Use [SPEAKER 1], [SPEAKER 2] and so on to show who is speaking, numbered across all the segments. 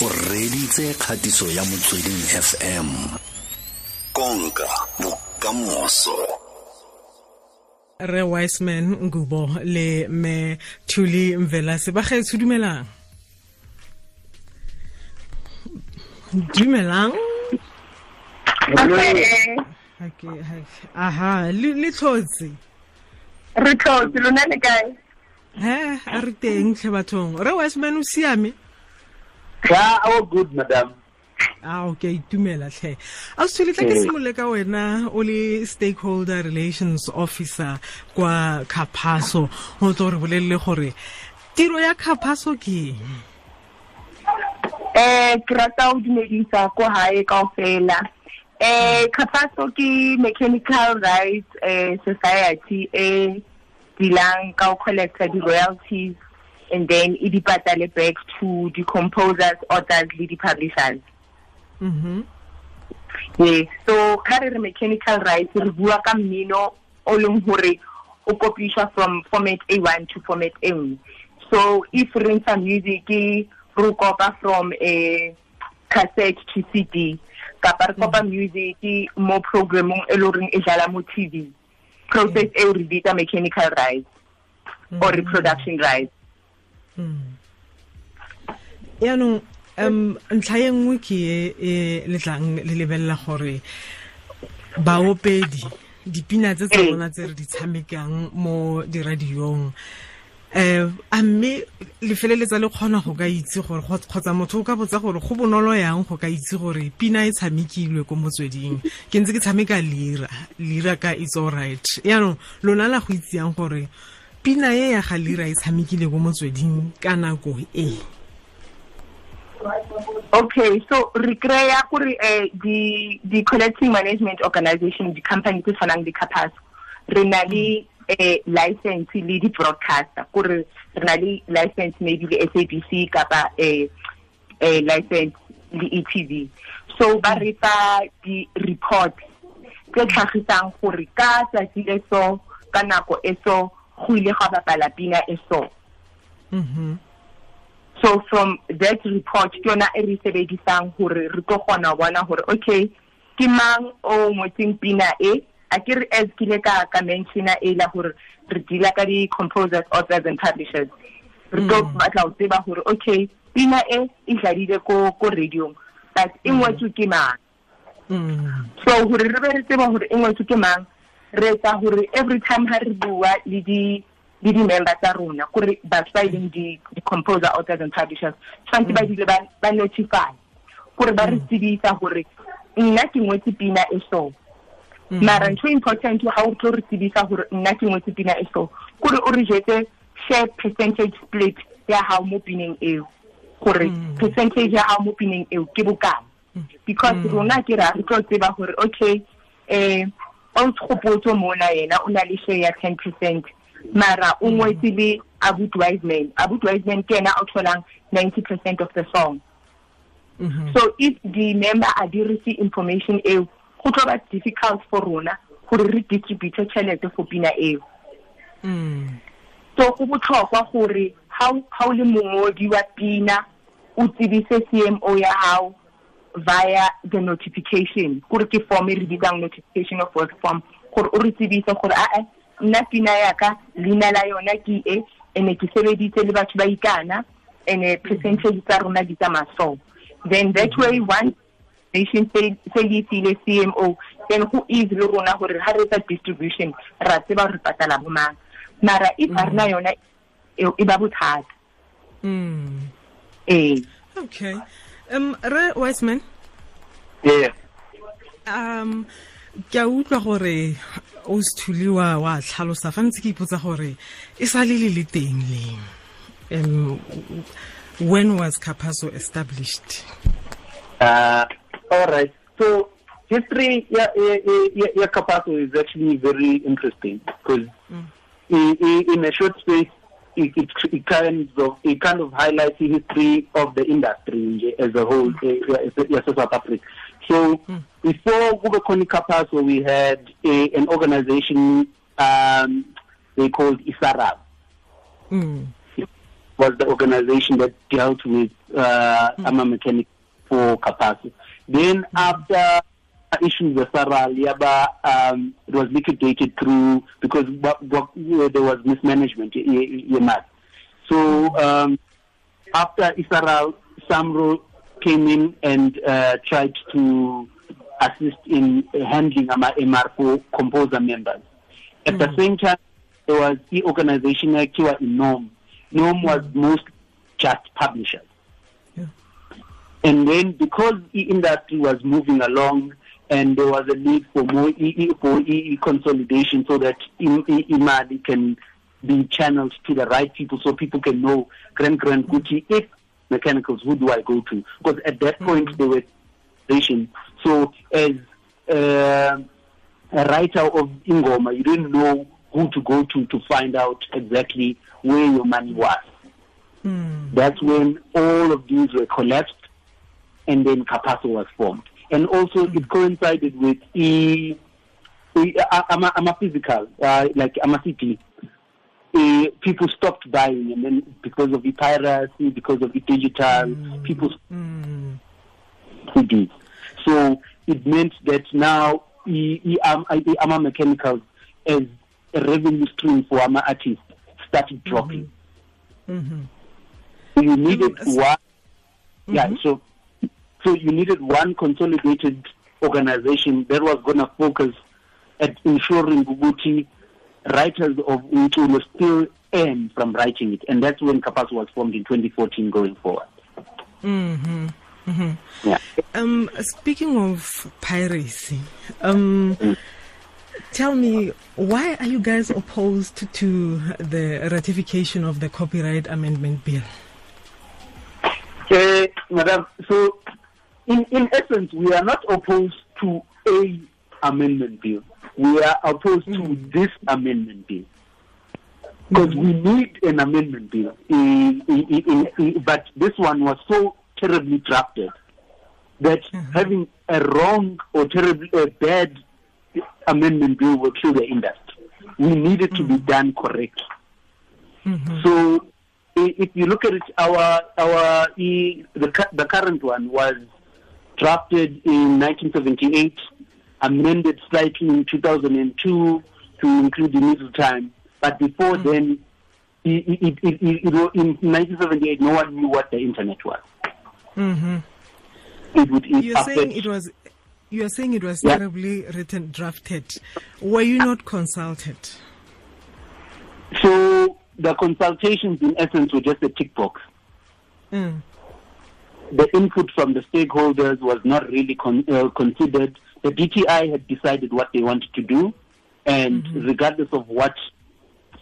[SPEAKER 1] o reditse kgatiso ya motsweding fm konka bokamoso.
[SPEAKER 2] Re wiseman ngubo le me thuli mvelase. Ba gaetsho dumelang. Dumelang. Aha le tlhotse
[SPEAKER 3] re tlhotse lona le kae?
[SPEAKER 2] He a re teng tlhe bathong. Re wiseman o siame
[SPEAKER 4] Yeah, all good, madam.
[SPEAKER 2] a okay itumela tlhe a se tla ke simolole ka wena o le stakeholder relations officer kwa Kaphaso go tlo re bolelele gore tiro ya Kaphaso ke eng?
[SPEAKER 3] Eh ke rata o dumedisa ko hae kaofela. Eh Kapaso ke mechanical rights eh society e dilang ka o collecta di royalties and then e di patale back to the composers authors le di publishers
[SPEAKER 2] mhm
[SPEAKER 3] yes so ka re re mechanical rights re bua ka mmino o leng o from format A1 to format A nngwe so if re ntsha music re kopa from a cassette to CD kapa re kopa mm-hmm. music mo programmong e leng e dlala mo TV process mm. e re bitsa mechanical rights or mm-hmm. reproduction rights
[SPEAKER 2] yaanong um ntlha ye nngwe ke e e letlang le lebelela gore baopedi dipina tse tsa bona tse re di tshamekang mo diradiong um a mme le feleletsa le kgona go ka itse gore kgotsa motho o ka botsa gore go bonolo yang go ka itse gore pina e tshamekilwe ko motsweding. Ke ntse ke tshameka lira lira ka it's all right. Yaanong lona la go itseyang gore pina e ya ga lira e tshamekile ko motsweding ka nako e.
[SPEAKER 3] Okay so re kry-a gore um di di collecting management organization di-company tse tshwanang di capas re na le um license le di-broadcaster. Gore re na le license maybe le s a b c kapa um license le e t v. So ba re fa di-report tse tlhagisang gore ka tsatsi le so ka nako e so go ile ga bapala pina e so.
[SPEAKER 2] Mhm
[SPEAKER 3] so from that report ke yona e re sebedisang gore re tlo kgona bona gore okay ke mang o ngotseng pina e? A ke re as ke le ka ka mentiona e la gore re deala ka di-composers authors and publishers. Re tlo mm. batla go tseba gore okay pina e e dladile ko ko radiong but e ngwetswe ke mm. mang? Mm. So gore re be re tseba gore e ngwetswe ke mang re etsa gore every time ha re bua le di le di-member tsa rona batho ba e leng di-composer authors and publishers tshwanetse ba mm. dile ba notify. Gore ba re mm. tsebisa gore nna ke ngwetse pina e so. Mm. Mara ntho important ga o tlo re tsebisa gore nna ke ngwetse pina e so kore o re jetse share percentage split ya gago mo pineng eo. Gore percentage ya gago mo pineng eo ke bokae because rona ke ra re tlo tseba gore okay um o tshopotso mona yena o na le share ya ten percent. Mara o ngwetse le abut wiseman abut wiseman ke ena o tholang ninety percent of the song. So if the member a dirise information eo go tlo ba difficult for rona gore re distribute tšhelete for pina eo. So go botlhokwa gore ha o le mongodi wa pina o tsebise cmo ya gago via the notification. Gore ke form e re bitsang notification of work form. Gore o re tsebise gore aa nna pina yaka leina la yona ke e ene ke sebeditse le batho ba ikana ene percentage tsa rona di tsamaya so. Then that way one nation se le file cmo then go easy le rona gore ha re etsa distribution ra tseba re patala bo mang. Mara if a rena mm. yona e ba bothata. Mm. Ee.
[SPEAKER 2] Okay um re wiseman
[SPEAKER 4] Yeah.
[SPEAKER 2] um ke a utlwa gore o sethuli wa wa tlhalosa fa ntse ke ipotsa gore e sa le le le teng leng um when was capasso established
[SPEAKER 4] Uh, all right. So history, yeah, yeah, yeah, yeah Capasso is actually very interesting because in a short space, it, it, it kind of it kind of highlights the history of the industry as a whole, uh, yes, South Africa. So before Google Gubekoni Capasso, we had a, an organization um, they called Isarab.
[SPEAKER 2] Mm.
[SPEAKER 4] was the organization that dealt with uh, mm. ama mechanic for Capasso. Then mm. after issues SARRAL, Yaba, um, it was liquidated through because what, what, there was mismanagement. So um, after Isaral, Samro came in and uh, tried to assist in handling our MR4 composer members. At mm. the same time, there was the organization actually in NORM. NORM was mm. most just publishers. Yeah. And then because the industry was moving along and there was a need for more EE, for EE consolidation so that IMADI can be channeled to the right people so people can know Grand Grand Gucci if mechanicals, who do I go to? Because at that point, mm-hmm. they were so as uh, a writer of Ingoma, you didn't know who to go to to find out exactly where your money was. Mm. That's when all of these were collapsed and then Capasso was formed. And also mm. it coincided with e, e I'm, a, I'm a physical, uh, like I'm a city. Uh, people stopped buying and then because of the piracy, because of the digital, mm. people mm. did. So it meant that now AMA Mechanicals as a revenue stream for AMA artists started dropping. Mm-hmm. So you needed mm-hmm. one, yeah, mm-hmm. so so you needed one consolidated organization that was going to focus at ensuring Guguti writers of will still earn from writing it. And that's when Capasso was formed in 2014 going forward.
[SPEAKER 2] Mm-hmm. Mm-hmm. Yeah. Um, speaking of piracy, um, mm. tell me why are you guys opposed to the ratification of the copyright amendment bill?
[SPEAKER 4] Uh, madam, so in, in essence, we are not opposed to a amendment bill. We are opposed mm. to this amendment bill because mm. we need an amendment bill. but this one was so terribly drafted that mm-hmm. having a wrong or terribly a bad amendment bill will kill the industry. We need it to mm-hmm. be done correctly. Mm-hmm. So if you look at it, our our the the current one was drafted in 1978, amended slightly in 2002 to include the middle time, but before mm-hmm. then, it, it, it, in 1978, no one knew what the internet was.
[SPEAKER 2] Mm-hmm. It would You're saying it was. You are saying it was yeah. terribly written, drafted. Were you not consulted?
[SPEAKER 4] So the consultations, in essence, were just a tick box. Mm. The input from the stakeholders was not really con- uh, considered. The DTI had decided what they wanted to do, and mm-hmm. regardless of what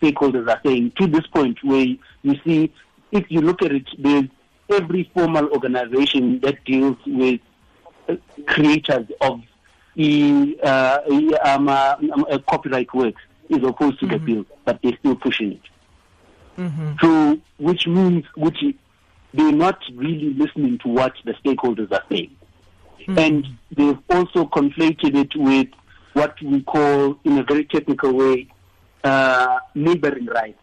[SPEAKER 4] stakeholders are saying, to this point, where you see, if you look at it, there's every formal organization that deals with uh, creators of the uh, um, uh, um, uh, copyright works is opposed to mm-hmm. the bill, but they're still pushing it. Mm-hmm. So, which means which they're not really listening to what the stakeholders are saying. Mm-hmm. And they've also conflated it with what we call, in a very technical way, uh, neighboring rights.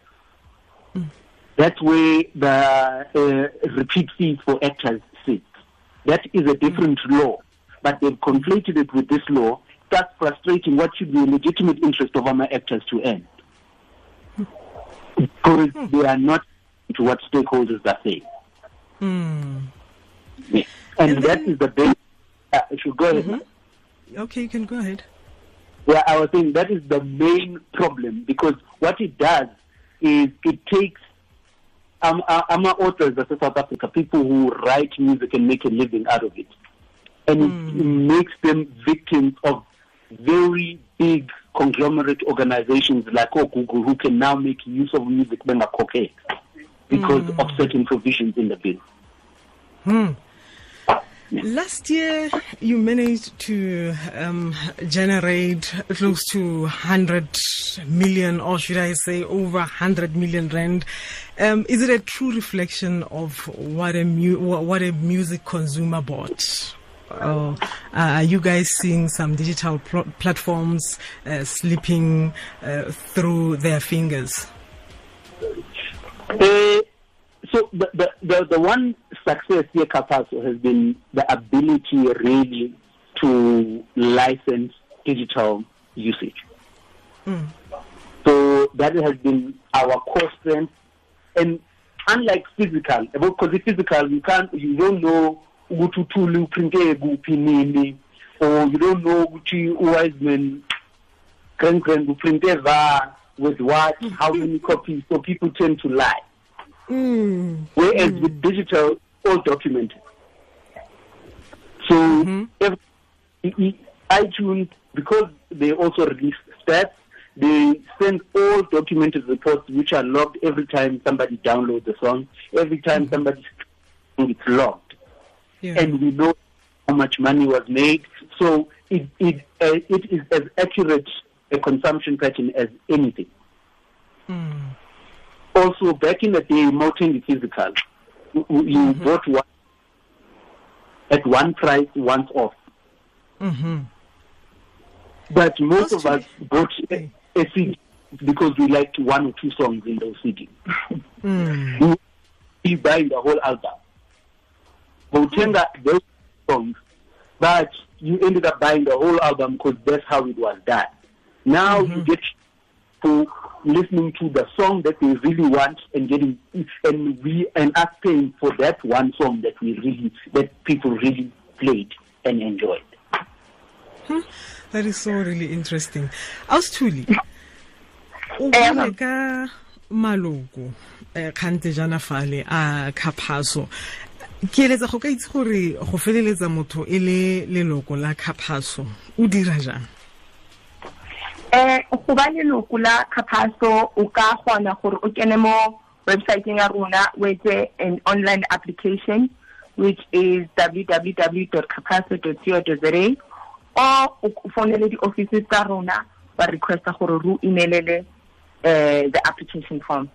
[SPEAKER 4] That's where the uh, repeat fees for actors sit. That is a different mm. law, but they've conflated it with this law. That's frustrating what should be a legitimate interest of our actors to earn. Because mm. they are not to what stakeholders are saying. Mm. Yeah. And, and that then, is the base. Uh, should go ahead. Mm-hmm.
[SPEAKER 2] Okay, you can go ahead.
[SPEAKER 4] Yeah, I was saying that is the main problem because what it does is it takes I'm, I'm authors as South Africa, people who write music and make a living out of it. And mm. it makes them victims of very big conglomerate organizations like oh, Google who can now make use of music when cocaine because mm. of certain provisions in the bill.
[SPEAKER 2] Hmm. Last year, you managed to um, generate close to 100 million, or should I say, over 100 million rand. Um, is it a true reflection of what a mu- what a music consumer bought? Uh, are you guys seeing some digital pl- platforms uh, slipping uh, through their fingers?
[SPEAKER 4] Uh, so the, the, the, the one success here Capasso has been the ability really to license digital usage. So that has been our core strength. And unlike physical, because the physical, you can't, you don't know ukuthi uthule uprinte kuphi nini, or you don't know ukuthi Wiseman grand grand uprinte va with what, how many copies, so people tend to lie.
[SPEAKER 2] Mm.
[SPEAKER 4] Whereas with digital, all documented. So if, i- i- iTunes, because they also release stats, they send all documented reports which are logged every time somebody downloads the song, every time somebody it's logged,
[SPEAKER 2] Yeah.
[SPEAKER 4] and we know how much money was made. So it it uh, it is as accurate a consumption pattern as anything.
[SPEAKER 2] Mm.
[SPEAKER 4] also back in the day, Mountain Physical, you, you bought one at one price once off.
[SPEAKER 2] Mm-hmm.
[SPEAKER 4] But most of us bought a, a CD because we liked one or two songs in those CDs.
[SPEAKER 2] Mm.
[SPEAKER 4] We buy the whole album. But Utenga those songs, but you ended up buying the whole album because that's how it was done. Now you get to listening to the song that we really want and getting and we and us paying for that one song that we really that people really played and enjoyed.
[SPEAKER 2] That is so really interesting. Austhuli.
[SPEAKER 3] Ma'am.
[SPEAKER 2] ka maloko eh khante jana fale a Capasso. Ke eletsa go ka itse gore go feleletsa motho e le leloko la Capasso o dira jang?
[SPEAKER 3] Eh go ba leloko la Capasso o ka gona gore o kene mo websiteng ya rona o etse an online application which is www.capasso.co.za or o fonele di-offices tsa rona ba requesta gore re emailele eh, the application form.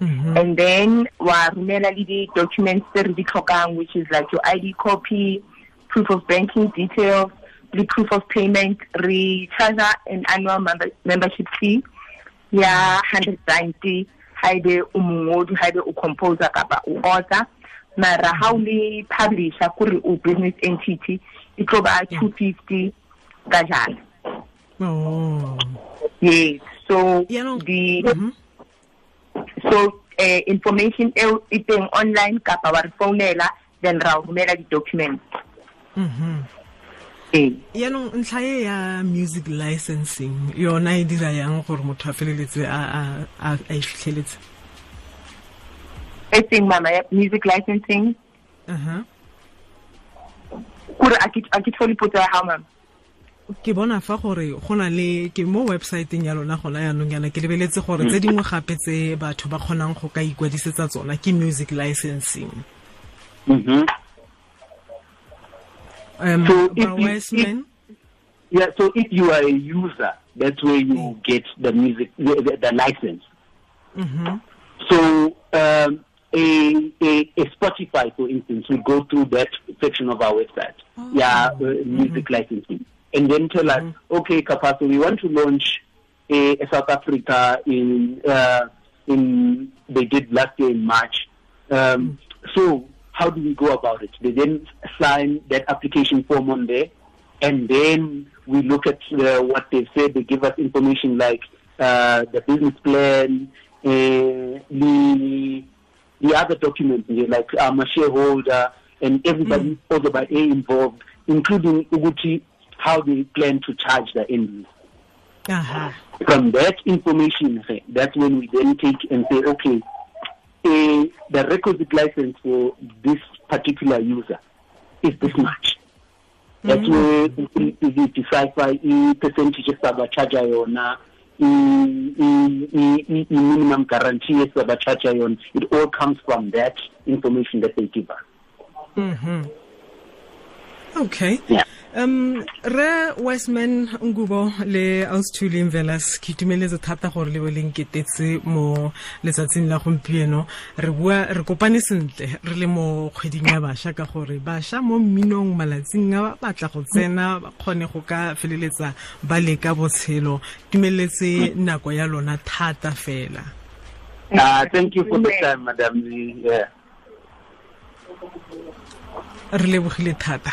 [SPEAKER 3] And then wa rumela le di-documents tse re di tlhokang which is like your id copy proof of banking details le proof of payment re charge an annual member membership fee ya 100 rand ha ebe o mongodi ha ebe o composer kapa o author mara ha o le publisher kore o business entity e tlo ba 250 ka jana
[SPEAKER 2] Oh.
[SPEAKER 3] yes so
[SPEAKER 2] Yaanong-
[SPEAKER 3] the
[SPEAKER 2] Mhm.
[SPEAKER 3] so uh, information eo e teng online kapa wa re founela then ra romela di-documents
[SPEAKER 2] Mhm.
[SPEAKER 3] ee
[SPEAKER 2] yaanong ntlha e ya music licensing yona e dira yang gore motho a feleletse a a- a a e fitlheletse
[SPEAKER 3] e seng mama ya music licensing. Kore a ke- tlhole potso ya gao mama
[SPEAKER 2] ke bona fa gore go na le ke mo websiteng ya lona gona yaanong yana ke lebeletse gore tse dingwe gape tse batho ba kgonang go ka ikwadisetsa tsona ke music licensing.
[SPEAKER 4] Mm-hmm.
[SPEAKER 2] Um
[SPEAKER 4] So if
[SPEAKER 2] Wiseman
[SPEAKER 4] Yeah, so if you are a user, that's where you get the music, the, the, license.
[SPEAKER 2] Mhm.
[SPEAKER 4] So um, a, a, a Spotify, for instance, will go through that section of our website, yeah, uh, music licensing, and then tell us, okay, Capasso, we want to launch a, a South Africa in uh, in they did last year in March. Um, So how do we go about it? They then sign that application form on there, and then we look at uh, what they've said. They give us information like uh, the business plan, uh, the the other documents, like I'm a shareholder, and everybody also by A involved, including Uguti, how they plan to charge the end
[SPEAKER 2] aha
[SPEAKER 4] from that information, that's when we then take and say, okay, eh, the requisite license for this particular user is this much. That's where we we decipher the percentage esabacharger yona, i- minimum guarantee esabacharger yona. It all comes from that information that they give us.
[SPEAKER 2] Mhm. okay
[SPEAKER 4] Yeah.
[SPEAKER 2] Um re westman ngubo le austhuli mvelas ke itumeletse thata gore le le nketetse mo letsatsing la gompieno re bua re kopane sentle re le mo kgweding ya bašwa ka gore bašwa mo mminong malatsing a ba batla go tsena ba kgone go ka feleletsa ba leka botshelo tumeletse nako ya lona thata fela
[SPEAKER 4] Ah, thank you for the time, Madam. Yeah.
[SPEAKER 2] re lebogile thata